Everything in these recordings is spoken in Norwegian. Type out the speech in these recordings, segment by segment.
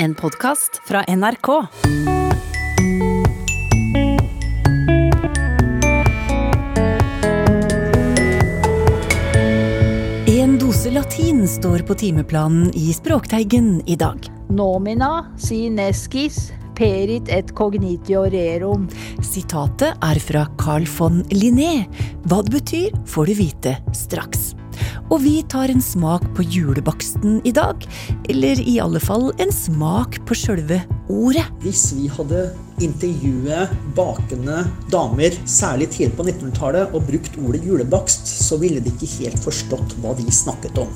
En podkast fra NRK. En dose latin står på timeplanen i Språkteigen i dag. Nomina si nescis perit et cognitio rerum. Sitatet er fra Carl von Linné. Hva det betyr, får du vite straks. Og vi tar en smak på julebaksten i dag. Eller i alle fall en smak på sjølve ordet. Hvis vi hadde intervjuet bakende damer, særlig tidlig på 1900-tallet, og brukt ordet julebakst, så ville de ikke helt forstått hva de snakket om.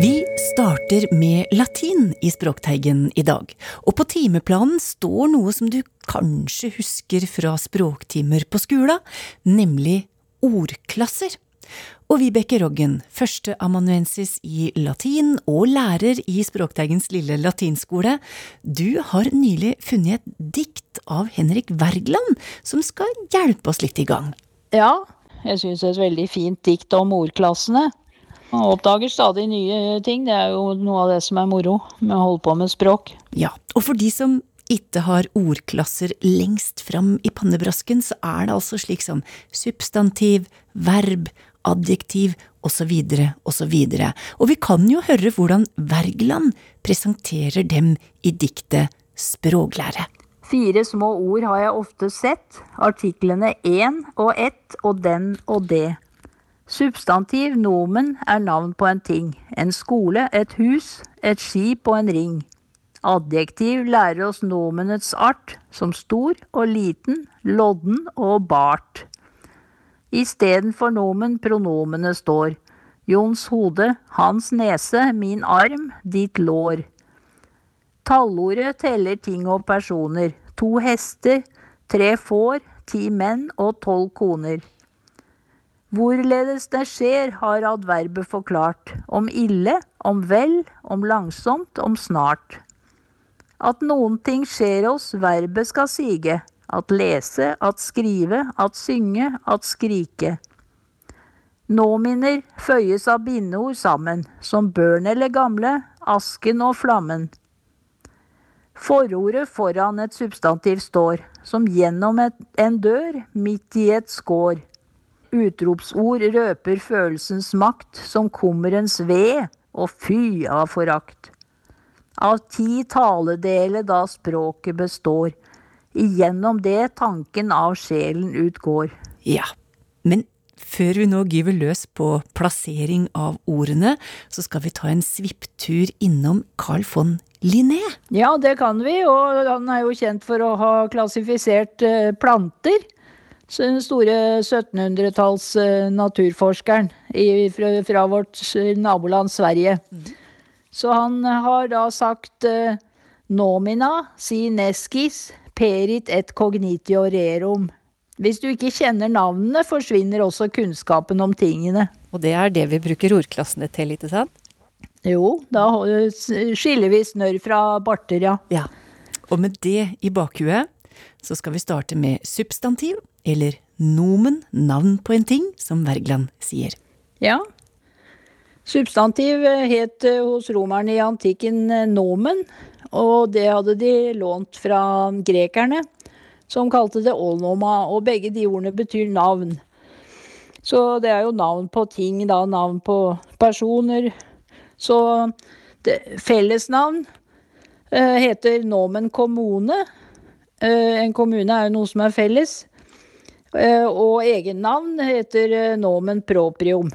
Vi starter med latin i Språkteigen i dag. Og på timeplanen står noe som du kanskje husker fra språktimer på skolen, nemlig ordklasser. Og Vibeke Roggen, førsteamanuensis i latin og lærer i Språkteigens lille latinskole, du har nylig funnet et dikt av Henrik Wergeland som skal hjelpe oss litt i gang. Ja, jeg syns det er et veldig fint dikt om ordklassene. Man oppdager stadig nye ting. Det er jo noe av det som er moro med å holde på med språk. Ja, og for de som ikke har ordklasser lengst fram i pannebrasken, så er det altså slik som substantiv, verb, adjektiv osv. osv. Og vi kan jo høre hvordan Wergeland presenterer dem i diktet Språklære. Fire små ord har jeg ofte sett. Artiklene én og ett og den og det. Substantiv nomen er navn på en ting. En skole, et hus, et skip og en ring. Adjektiv lærer oss nomenets art, som stor og liten, lodden og bart. Istedenfor nomen pronomene står. Jons hode, hans nese, min arm, ditt lår. Tallordet teller ting og personer. To hester, tre får, ti menn og tolv koner. Hvorledes det skjer, har adverbet forklart. Om ille, om vel, om langsomt, om snart. At noen ting skjer oss, verbet skal sige. At lese, at skrive, at synge, at skrike. Nåminner føyes av bindeord sammen, som børn eller gamle, asken og flammen. Forordet foran et substantiv står, som gjennom et, en dør, midt i et skår. Utropsord røper følelsens makt, som kummerens ved, og fy av forakt. Av ti taledele da språket består, igjennom det tanken av sjelen utgår. Ja, men før vi nå gyver løs på plassering av ordene, så skal vi ta en svipptur innom Carl von Linné. Ja, det kan vi, og han er jo kjent for å ha klassifisert eh, planter. Den store 1700-talls eh, naturforskeren fra, fra, vårt naboland Sverige. Så han har da sagt eh, nomina si nescis perit et cognitio rerum. Hvis du ikke kjenner navnene, forsvinner også kunnskapen om tingene. Og det er det vi bruker ordklassene til, ikke sant? Jo, da skiller vi snørr fra barter, ja. ja. Og med det i bakhuet, så skal vi starte med substantiv, eller nomen, navn på en ting, som Wergeland sier. Ja. Substantiv het hos romerne i antikken nomen, og det hadde de lånt fra grekerne, som kalte det olnoma, og begge de ordene betyr navn. Så det er jo navn på ting, da, navn på personer. Så det, fellesnavn eh, heter nomen kommune. Eh, en kommune er jo noe som er felles. Eh, og egennavn heter eh, nomen proprium.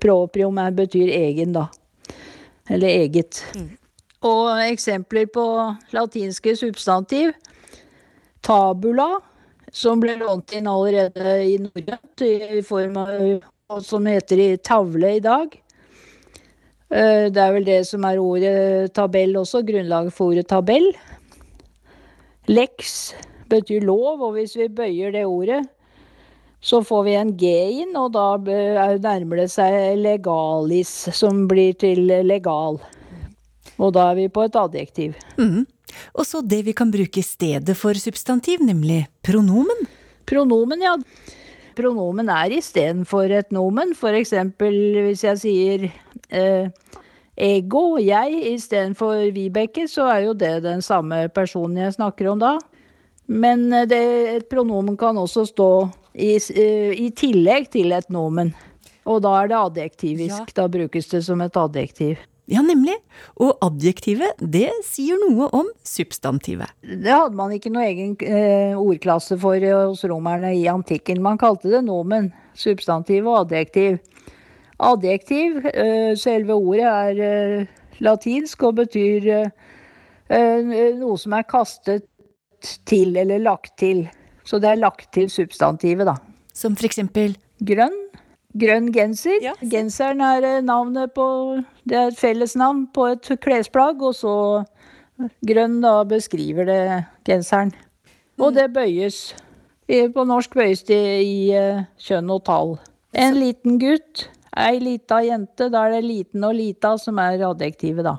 Proprium betyr egen, da. Eller eget. Mm. Og eksempler på latinske substantiv. Tabula, som ble lånt inn allerede i norrønt som heter i tavle i dag. Det er vel det som er ordet tabell også, grunnlaget for ordet tabell. Lex betyr lov, og hvis vi bøyer det ordet, så får vi en G inn, og da nærmer det seg legalis, som blir til legal. Og da er vi på et adjektiv. Mm. Og så det vi kan bruke i stedet for substantiv, nemlig pronomen. Pronomen, ja. Pronomen er istedenfor et nomen. Eksempel hvis jeg sier eh, ego, jeg, istedenfor Vibeke, så er jo det den samme personen jeg snakker om da. Men eh, det, et pronomen kan også stå i, eh, i tillegg til et nomen. Og da er det adjektivisk. Da brukes det som et adjektiv. Ja, nemlig. Og adjektivet, det sier noe om substantivet. Det hadde man ikke noe egen eh, ordklasse for eh, hos romerne i antikken. Man kalte det nomen. Substantiv og adjektiv. Adjektiv, eh, selve ordet, er eh, latinsk og betyr eh, noe som er kastet til eller lagt til. Så det er lagt til substantivet, da. Som for eksempel Grønn. Grønn genser. Ja. Genseren er eh, navnet på Det er et fellesnavn på et klesplagg, og så grønn da beskriver det genseren. Og det bøyes. På norsk bøyes det i eh, kjønn og tall. En liten gutt, ei lita jente, da er det liten og lita som er adjektivet, da.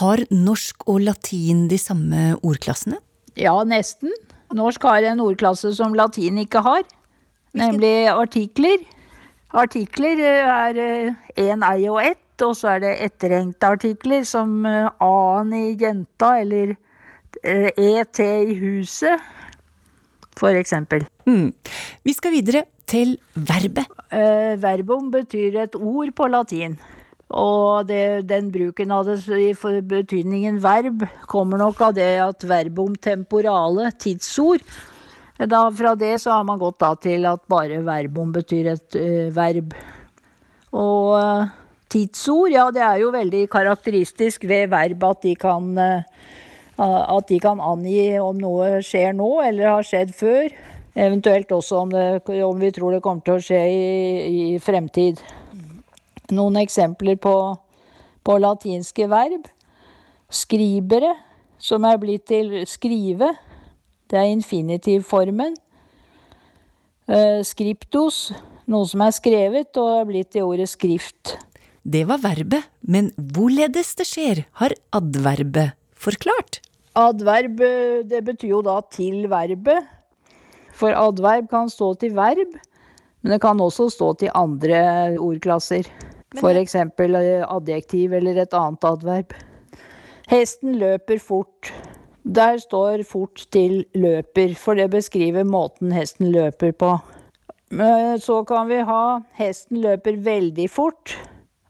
Har norsk og latin de samme ordklassene? Ja, nesten. Norsk har en ordklasse som latin ikke har, nemlig artikler. Artikler eh, er én, ei og ett, og så er det etterhengte artikler som eh, a-en i jenta eller eh, et i huset, eksempel. Hmm. Vi skal videre til verbet. Eh, verbum betyr et ord på latin. Og det, den bruken av det i betydningen verb kommer nok av det at verbum temporale, tidsord da, Fra det så har man gått da til at bare verbum betyr et eh, verb. Og eh, tidsord, ja det er jo veldig karakteristisk ved verb at de kan eh, at de kan angi om noe skjer nå eller har skjedd før. Eventuelt også om, det, om vi tror det kommer til å skje i, i fremtid. Noen eksempler på, på latinske verb. Skribere, som er blitt til skrive. Det er infinitivformen. Eh, skriptos, noe som er skrevet og er blitt til ordet skrift. Det var verbet, men hvorledes det skjer, har adverbet forklart. Adverb, det betyr jo da til verbet. For adverb kan stå til verb, men det kan også stå til andre ordklasser. For eksempel eh, adjektiv eller et annet adverb. Hesten løper fort. Der står fort til løper, for det beskriver måten hesten løper på. Så kan vi ha hesten løper veldig fort.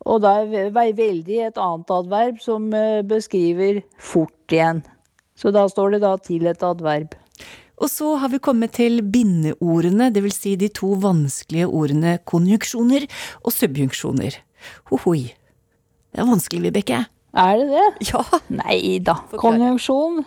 Og da er ve- ve- veldig et annet adverb som eh, beskriver fort igjen. Så da står det da til et adverb. Og så har vi kommet til bindeordene, det vil si de to vanskelige ordene konjunksjoner og subjunksjoner. Hohoi. Det er vanskelig, Vibeke. Er det det? Ja. Nei da. Konjunksjon,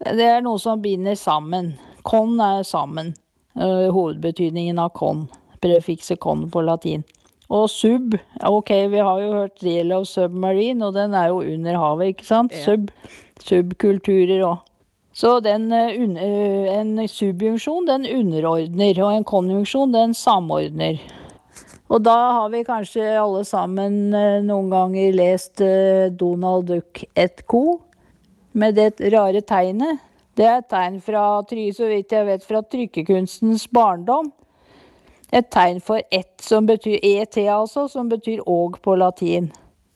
det er noe som binder sammen. Kon er sammen. Eh, hovedbetydningen av kon. Prefikset kon på latin. Og sub, ok, vi har jo hørt real of submarine, og den er jo under havet, ikke sant? Sub. Subkulturer òg. Så den, eh, eh, en subjunksjon, den underordner, og en konjunksjon, den samordner. Og da har vi kanskje alle sammen eh, noen ganger lest eh, Donald Duck et co. med det rare tegnet. Det er et tegn fra, så vidt jeg vet, fra trykkekunstens barndom. Et tegn for ett, som betyr et, altså, som betyr og på latin.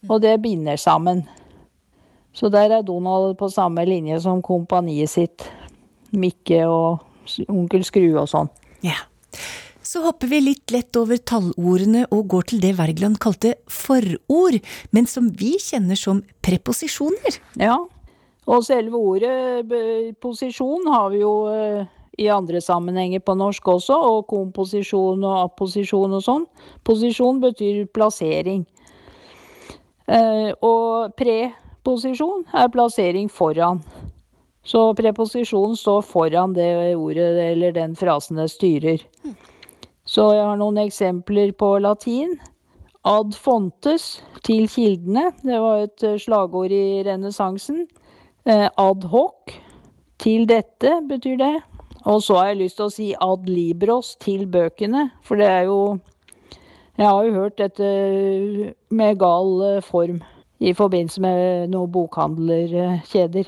Og det binder sammen. Så der er Donald på samme linje som kompaniet sitt. Mikke og onkel Skrue og sånn. ja. Så hopper vi litt lett over tallordene og går til det Wergeland kalte forord, men som vi kjenner som preposisjoner. Ja, og selve ordet posisjon har vi jo eh, i andre sammenhenger på norsk også, og komposisjon og apposisjon og sånn. Posisjon betyr plassering. Eh, og preposisjon er plassering foran. Så preposisjonen står foran det ordet eller den frasen det styrer. Så jeg har noen eksempler på latin. Ad fontes, til kildene. Det var et eh, slagord i renessansen. Eh, ad hoc, til dette, betyr det. Og så har jeg lyst til å si ad libros, til bøkene. For det er jo Jeg har jo hørt dette med gal eh, form i forbindelse med noen bokhandlerkjeder.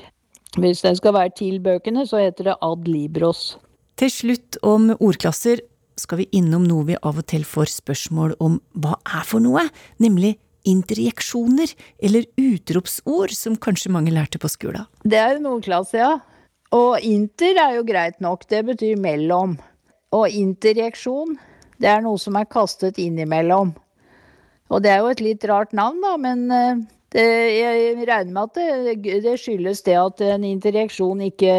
Hvis den skal være til bøkene, så heter det ad libros. Til slutt om ordklasser skal vi innom noe vi av og til får spørsmål om hva er for noe, nemlig interjeksjoner, eller utropsord, som kanskje mange lærte på skolen? Det er jo nordklasse, ja. Og inter er jo greit nok, det betyr mellom. Og interjeksjon, det er noe som er kastet innimellom. Og det er jo et litt rart navn, da, men eh, det, jeg regner med at det, det, skyldes det at en interjeksjon ikke,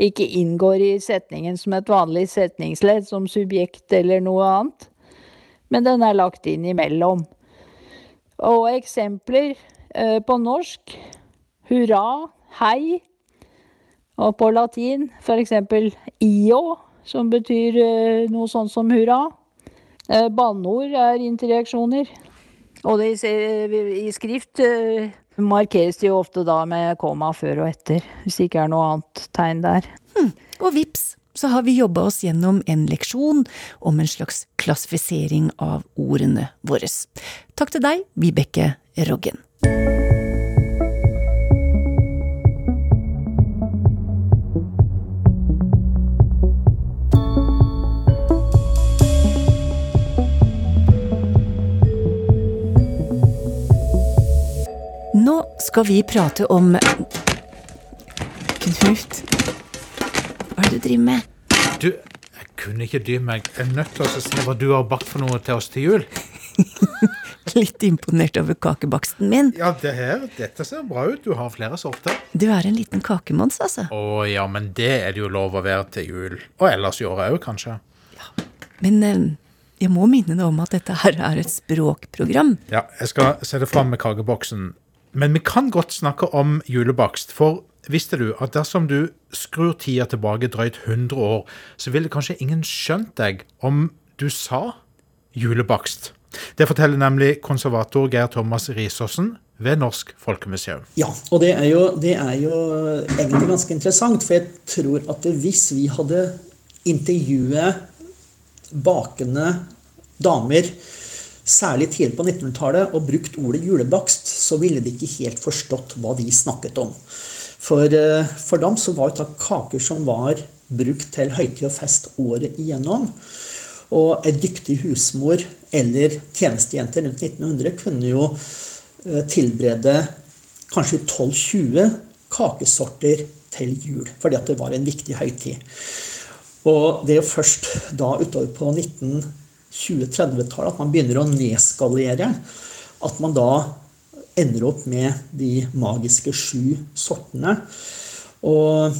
ikke inngår i setningen som et vanlig setningsledd, som subjekt eller noe annet. Men den er lagt inn imellom. Og eksempler eh, på norsk hurra, hei. Og på latin f.eks. io, som betyr eh, noe sånt som hurra. Eh, banneord er interreaksjoner. Og det, i skrift eh, markeres jo ofte da med komma før og etter, hvis det ikke er noe annet tegn der. Hmm. Og vips, så har vi jobba oss gjennom en leksjon om en slags klassifisering av ordene våre. Takk til deg, Vibeke Roggen. Nå skal vi prate om Knut, hva er det du driver med? Du, jeg kunne ikke dy meg. Jeg er nødt til å se hva du har bakt for noe til oss til jul. Litt imponert over kakebaksten min. Ja, det her, dette ser bra ut. Du har flere sorter. Du er en liten kakemons, altså. Å ja, men det er det jo lov å være til jul. Og ellers i året òg, kanskje. Ja, Men eh, jeg må minne deg om at dette her er et språkprogram. Ja, jeg skal sette fram med kakeboksen. Men vi kan godt snakke om julebakst. For visste du at dersom du skrur tida tilbake drøyt 100 år, så ville kanskje ingen skjønt deg om du sa julebakst. Det forteller nemlig konservator Geir Thomas Risåsen ved Norsk Folkemuseum. Ja, og det er, jo, det er, jo, egentlig ganske interessant. For jeg tror at hvis vi hadde intervjuet bakende damer, særlig tidlig på 1900-tallet, og brukt ordet julebakst, så ville de ikke helt forstått hva vi snakket om. For, eh, for dem så var det kaker som var brukt til høytid og fest året igjennom. Og en dyktig husmor eller tjenestejente rundt 1900 kunne jo eh, tilberede kanskje 12-20 kakesorter til jul, fordi at det var en viktig høytid. Og det er jo først da utover på 1920-30-tallet at man begynner å nedskalere. At man da ender opp med de magiske sju sortene. Og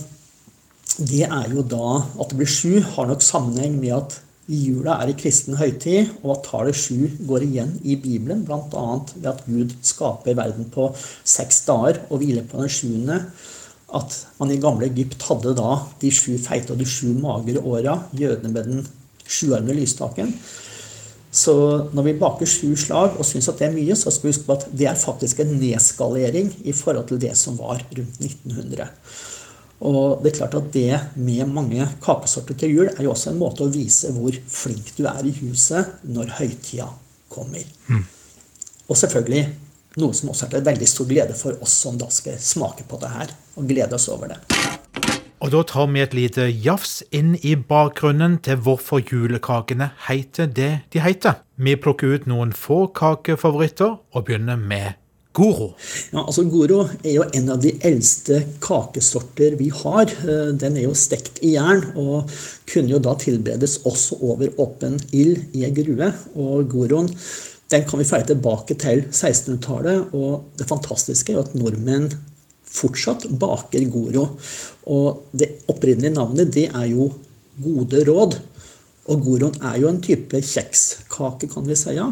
det er jo da at det blir sju, har nok sammenheng med at jula er i kristen høytid, og at tallet sju går igjen i Bibelen, bl.a. ved at Gud skaper verden på seks dager og hviler på den sjuende. At man i gamle Egypt hadde da de sju feite og de sju magre åra, jødene med den sjuarmede lysstaken. Så når vi baker sju slag og syns at det er mye, så skal vi huske på at det er faktisk en nedskalering i forhold til det som var rundt 1900. Og det er klart at det med mange kakesorter til jul er jo også en måte å vise hvor flink du er i huset når høytida kommer. Mm. Og selvfølgelig noe som også er til veldig stor glede for oss som da skal smake på det her, og glede oss over det. Og da tar vi et lite jafs inn i bakgrunnen til hvorfor julekakene heter det de heter. Vi plukker ut noen få kakefavoritter og begynner med Goro. Ja, altså Goro er jo en av de eldste kakesorter vi har. Eh, den er jo stekt i jern og kunne jo da tilberedes også over åpen ild i ei grue. Og Goroen den kan vi feire tilbake til 1600-tallet. Og det fantastiske er jo at nordmenn fortsatt baker Goro. Og det opprinnelige navnet det er jo Gode råd. Og Goroen er jo en type kjekskake, kan vi si. ja.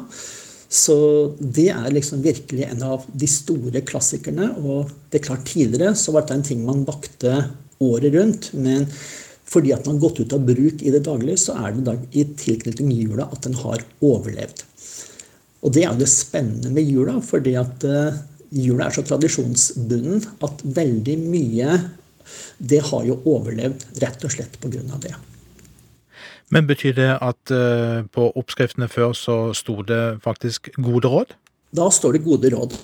Så det er liksom virkelig en av de store klassikerne. Og det er klart tidligere så var det en ting man bakte året rundt. Men fordi at den har gått ut av bruk i det daglige, så er det da i tilknytning til jula at den har overlevd. Og det er jo det spennende med jula, fordi at uh, jula er så tradisjonsbunden at veldig mye det har jo overlevd rett og slett pga. det. Men betyr det at uh, på oppskriftene før så sto det faktisk gode råd? Da står det gode råd.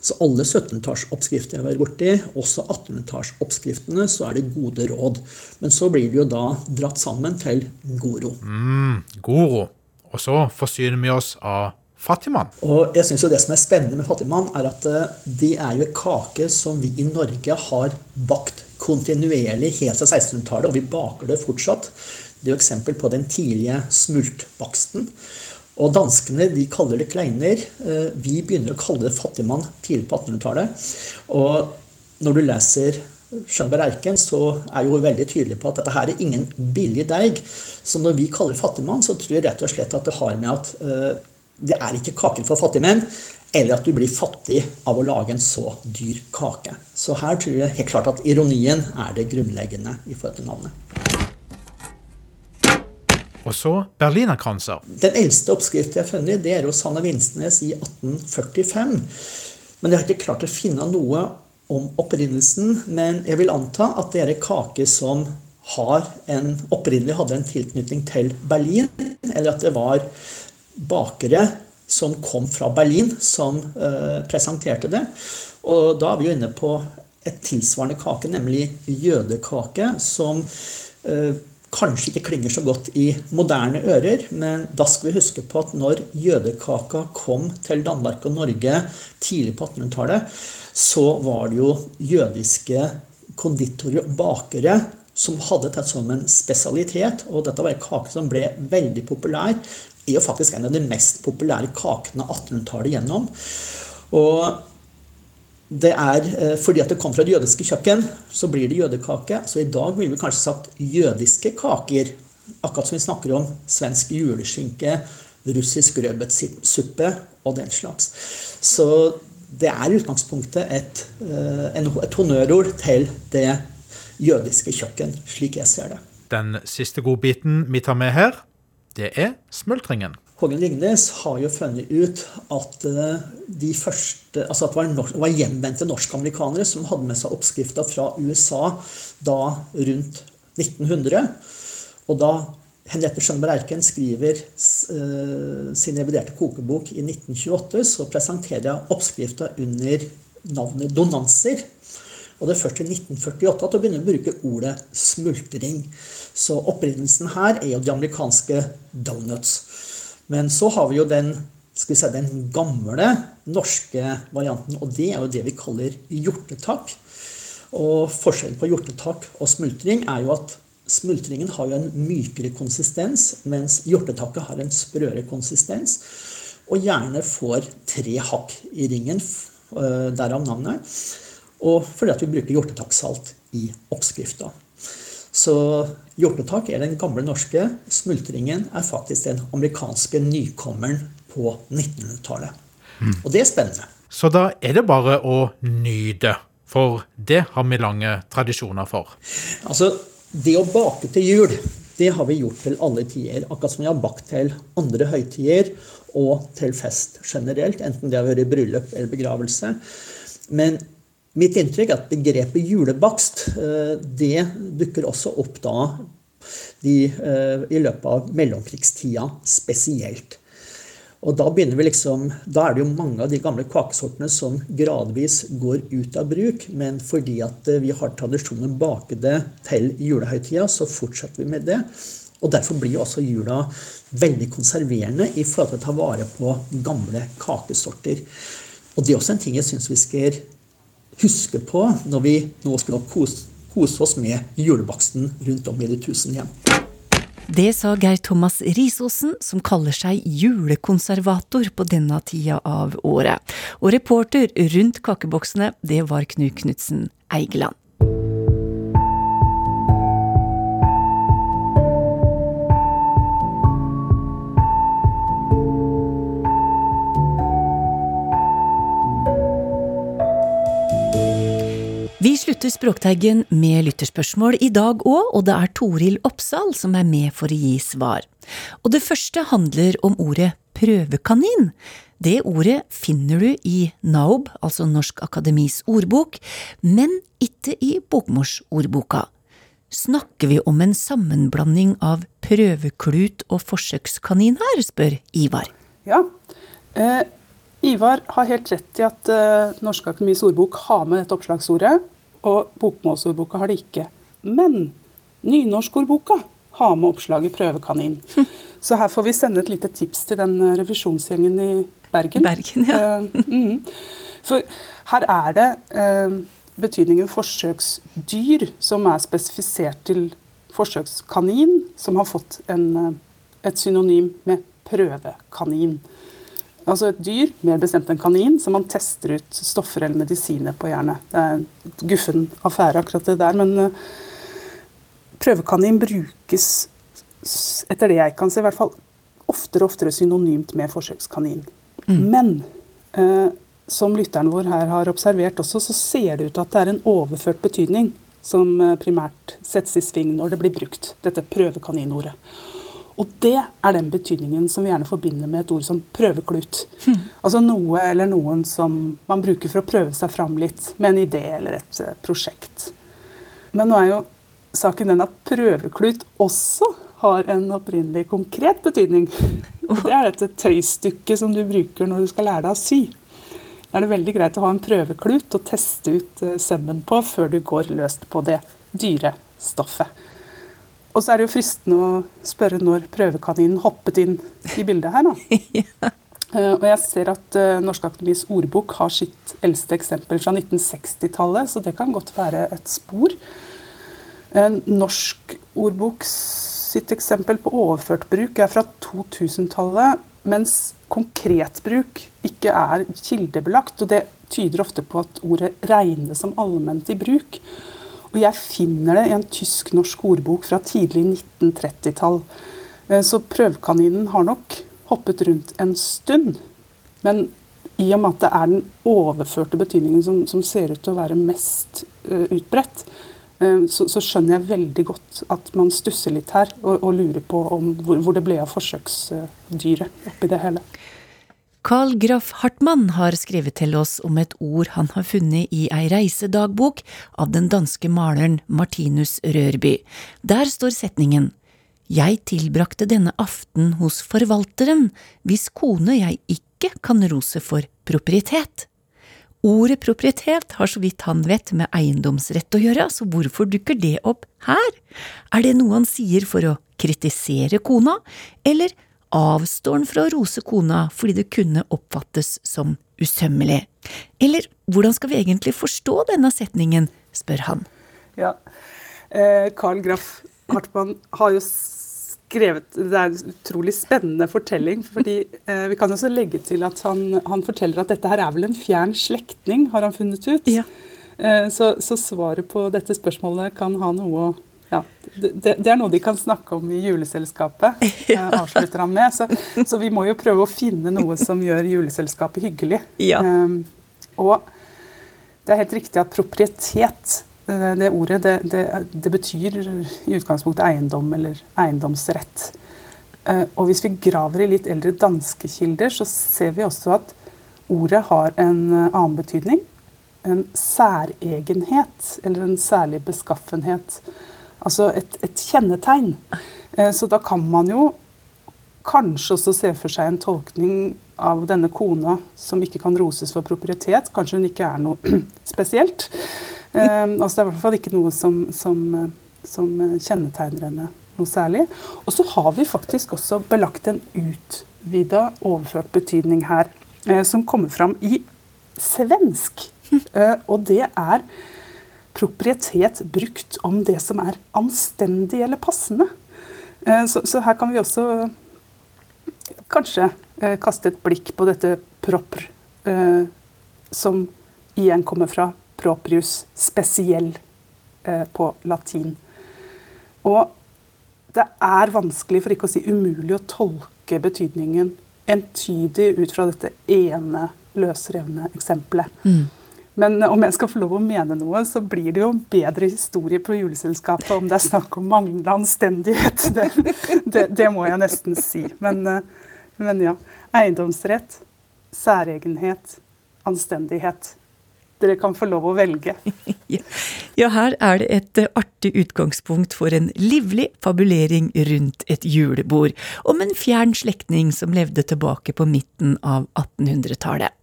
Så alle 17-tallsoppskrifter jeg har vært borti, også 18-tallsoppskriftene, så er det gode råd. Men så blir det jo da dratt sammen til Goro. Mm, Goro. Og så forsyner vi oss av fattigmann? Og jeg synes jo Det som er spennende med fattigmann, er at de det er jo kake som vi i Norge har bakt kontinuerlig helt til 1600-tallet, og vi baker det fortsatt. Det er jo eksempel på den tidlige smultbaksten. Og danskene de kaller det kleiner. Eh, vi begynner å kalle det fattigmann tidlig på 1800-tallet. Og når du leser Skjønberg Eiken, så er jo veldig tydelig på at dette her er ingen billig deig. Så når vi kaller fattigmann, så tror jeg rett og slett at det har med at uh, det er ikke kaken for fattige menn, eller at du blir fattig av å lage en så dyr kake. Så her tror jeg helt klart at ironien er det grunnleggende i forhold til navnet. Og så berlinerkranser. Den eldste oppskriften jeg har funnet, det er hos Hanne Vinsnes i 1845. Men jeg har ikke klart å finne noe om opprinnelsen, men jeg vil anta at det er en kake som har en, opprinnelig hadde en tilknytning til Berlin, eller at det var bakere som kom fra Berlin, som uh, presenterte det. Og da er vi jo inne på et tilsvarende kake, nemlig jødekake, som uh, kanskje ikke klinger så godt i moderne ører, men da skal vi huske på at når jødekaka kom til Danmark og Norge tidlig på 1800-tallet, så var det jo jødiske konditorer og bakere som hadde dette som en spesialitet. Og dette var en kake som ble veldig populær. Er jo faktisk en av de mest populære kakene 1800-tallet gjennom. Og det er eh, fordi at det kom fra det jødiske kjøkken, så blir det jødekake. Så i dag ville vi kanskje sagt jødiske kaker. Akkurat som vi snakker om svensk juleskinke, russisk rødbetsuppe og den slags. Så det er i utgangspunktet et, eh, et honnørord til det jødiske kjøkken, slik jeg ser det. Den siste godbiten vi tar med her, det er smultringen. Hågen Lignes har jo funnet ut at eh, de første, altså at det var, norsk, var hjemvendte norskamerikanere som hadde med seg oppskrifta fra USA da rundt 1900. Og da Henriette Schønberg Erken skriver uh, sin reviderte kokebok i 1928, så presenterer jeg oppskrifta under navnet donanser. Og det er først i 1948 at du begynner å bruke ordet smultring. Så opprinnelsen her er jo de amerikanske donuts. Men så har vi jo den, vi si, den gamle norske varianten, og det er jo det vi kaller hjortetak. Og forskjellen på hjortetak og smultring er jo at smultringen har jo en mykere konsistens, mens hjortetaket har en sprøere konsistens. Og gjerne får tre hakk i ringen, eh, derav navnet. Og fordi at vi bruker hjortetakksalt i oppskrifta. Så hjortetak er den gamle norske. Smultringen er faktisk den amerikanske nykommeren på 1900-tallet. Mm. Og det er spennende. Så da er det bare å nyte, for det har vi lange tradisjoner for. Altså, det å bake til jul, det har vi gjort til alle tider. Akkurat som vi har bakt til andre høytider og til fest generelt, enten det har vært bryllup eller begravelse. Men Mitt inntrykk er at begrepet julebakst eh, det dukker også opp da de, eh, i løpet av mellomkrigstida spesielt. Og da, begynner vi liksom, da er det jo mange av de gamle kakesortene som gradvis går ut av bruk. Men fordi at eh, vi har tradisjonen bake det til julehøytida, så fortsetter vi med det. Og derfor blir også jula veldig konserverende i forhold til å ta vare på gamle kakesorter. Og det er også en ting jeg syns vi skal huske på når vi nå skal kose, kose oss med julebaksten rundt om i de tusen hjem. Det sa Geir Thomas Risosen, som kaller seg julekonservator på denne tida av året. Og reporter rundt kakeboksene, det var Knut Knutsen Eigeland. Vi slutter Språkteigen med lytterspørsmål i dag òg, og det er Toril Oppsal som er med for å gi svar. Og det første handler om ordet prøvekanin. Det ordet finner du i NAOB, altså Norsk Akademis ordbok, men ikke i bokmorsordboka. Snakker vi om en sammenblanding av prøveklut og forsøkskanin her, spør Ivar. Ja, eh, Ivar har helt rett i at eh, Norsk Akademis ordbok har med dette oppslagsordet, og bokmålsordboka har det ikke. Men nynorskordboka har med oppslaget 'prøvekanin'. Så her får vi sende et lite tips til den revisjonsgjengen i Bergen. Bergen, ja. Eh, mm. For her er det eh, betydningen forsøksdyr som er spesifisert til forsøkskanin, som har fått en, eh, et synonym med prøvekanin. Altså et dyr, mer bestemt en kanin, som man tester ut stoffer eller medisiner på, gjerne. Det er en guffen affære, akkurat det der. Men uh, prøvekanin brukes, etter det jeg kan se, i hvert fall oftere og oftere synonymt med forsøkskanin. Mm. Men eh, som lytteren vår her har observert også, så ser det ut til at det er en overført betydning som uh, primært settes i sving når det blir brukt, dette prøvekaninordet. Og det er den betydningen som vi gjerne forbinder med et ord som prøveklut. Mm. Altså noe eller noen som man bruker for å prøve seg fram litt med en idé eller et uh, prosjekt. Men nå er jo saken den at prøveklut også har en opprinnelig konkret betydning. Det er dette tøystykket som du bruker når du skal lære deg å sy. Da er det veldig greit å ha en prøveklut og teste ut uh, sømmen på før du går løst på det dyre stoffet. Og så er det jo fristende å spørre når prøvekaninen hoppet inn i bildet her, da. ja. uh, og jeg ser at uh, Norsk Akademis ordbok har sitt eldste eksempel fra 1960-tallet, så det kan godt være et spor. Uh, norsk ordbok sitt eksempel på overført bruk er fra 2000-tallet, mens konkret bruk ikke er kildebelagt. og Det tyder ofte på at ordet regnes som allment i bruk. Og jeg finner det i en tysk-norsk ordbok fra tidlig 1930-tall. Eh, så prøvekaninen har nok hoppet rundt en stund. Men i og med at det er den overførte betydningen som, som ser ut til å være mest uh, utbredt, uh, så, så, skjønner jeg veldig godt at man stusser litt her og, og lurer på om, hvor, hvor, det ble av forsøksdyret oppi det hele. Carl Graff Hartmann har skrevet til oss om et ord han har funnet i ei reisedagbok av den danske maleren Martinus Rørby. Der står setningen Jeg tilbrakte denne aften hos forvalteren, hvis kone jeg ikke kan rose for proprietet. Ordet proprietet har så vidt han vet med eiendomsrett å gjøre, så hvorfor dukker det opp her? Er det noe han sier for å kritisere kona, eller avstår han fra å rose kona fordi det kunne oppfattes som usømmelig? Eller hvordan skal vi egentlig forstå denne setningen, spør han. Ja, eh, Carl Graff Hartmann har jo skrevet Det er en utrolig spennende fortelling. fordi eh, Vi kan også legge til at han, han, forteller at dette her er vel en fjern slektning, har han funnet ut. Ja. Eh, så, så, svaret på dette spørsmålet kan ha noe å ja, det, det, er noe de kan snakke om i juleselskapet, ja. Eh, avslutter han med. Så, så, vi må jo prøve å finne noe som gjør juleselskapet hyggelig. Ja. Um, og det er helt riktig at proprietet, eh, det ordet, det, det, det betyr i utgangspunktet eiendom eller eiendomsrett. Uh, og hvis vi graver i litt eldre danske kilder, så ser vi også at ordet har en annen betydning. En særegenhet, eller en særlig beskaffenhet. Altså et, et kjennetegn. Eh, så da kan man jo kanskje også se for seg en tolkning av denne kona som ikke kan roses for proprietet. Kanskje hun ikke er noe spesielt. Eh, altså det er i hvert fall ikke noe som, som, som kjennetegner henne noe særlig. Og så har vi faktisk også belagt en utvida overført betydning her, eh, som kommer fram i svensk. Og det er proprietet brukt om det som er anstendig eller passende. Eh, så, så her kan vi også kanskje eh, kaste et blikk på dette propr, eh, som igjen kommer fra proprius spesiell på latin. Og det er vanskelig, for ikke å si umulig, å tolke betydningen entydig ut fra dette ene løsrevne eksempelet. Mm. Men om jeg skal få lov å mene noe, så blir det jo bedre historie på juleselskapet om det er snakk om manglende anstendighet. Det, det, det må jeg nesten si. Men, eh, men, ja. Eiendomsrett, særegenhet, anstendighet. Dere kan få lov å velge. Ja, her er det et eh, artig utgangspunkt for en livlig fabulering rundt et julebord om en fjern slektning som levde tilbake på midten av 1800-tallet.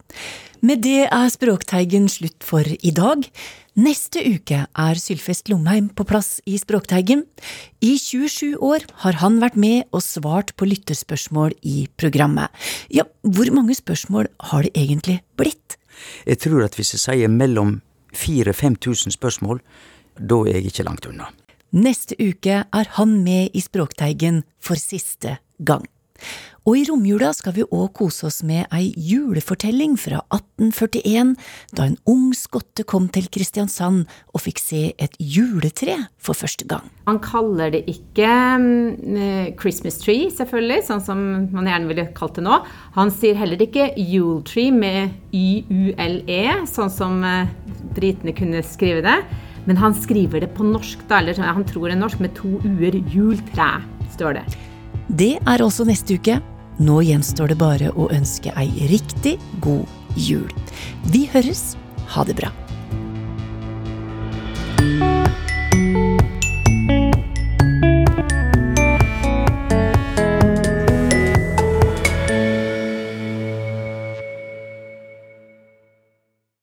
Med det er Språkteigen slutt for i dag. Neste uke er Sylfest Lomheim på plass i Språkteigen. I 27 år har han vært med og svart på lytterspørsmål i programmet. Ja, hvor mange spørsmål har det egentlig blitt? Jeg tror at hvis jeg sier mellom 4000-5000 spørsmål, da er jeg ikke langt unna. Neste uke er han med i Språkteigen for siste gang. Og i romjula skal vi òg kose oss med ei julefortelling fra 1841, da en ung skotte kom til Kristiansand og fikk se et juletre for første gang. Han kaller det ikke um, Christmas tree, selvfølgelig, sånn som man gjerne ville kalt det nå. Han sier heller ikke Yule tree med Y-U-L-E, sånn som uh, britene kunne skrive det. Men han skriver det på norsk, da, eller han tror det er norsk, med to u-er. Jultre, står det. Det er også neste uke. Nå gjenstår det bare å ønske ei riktig god jul. Vi høres. Ha det bra.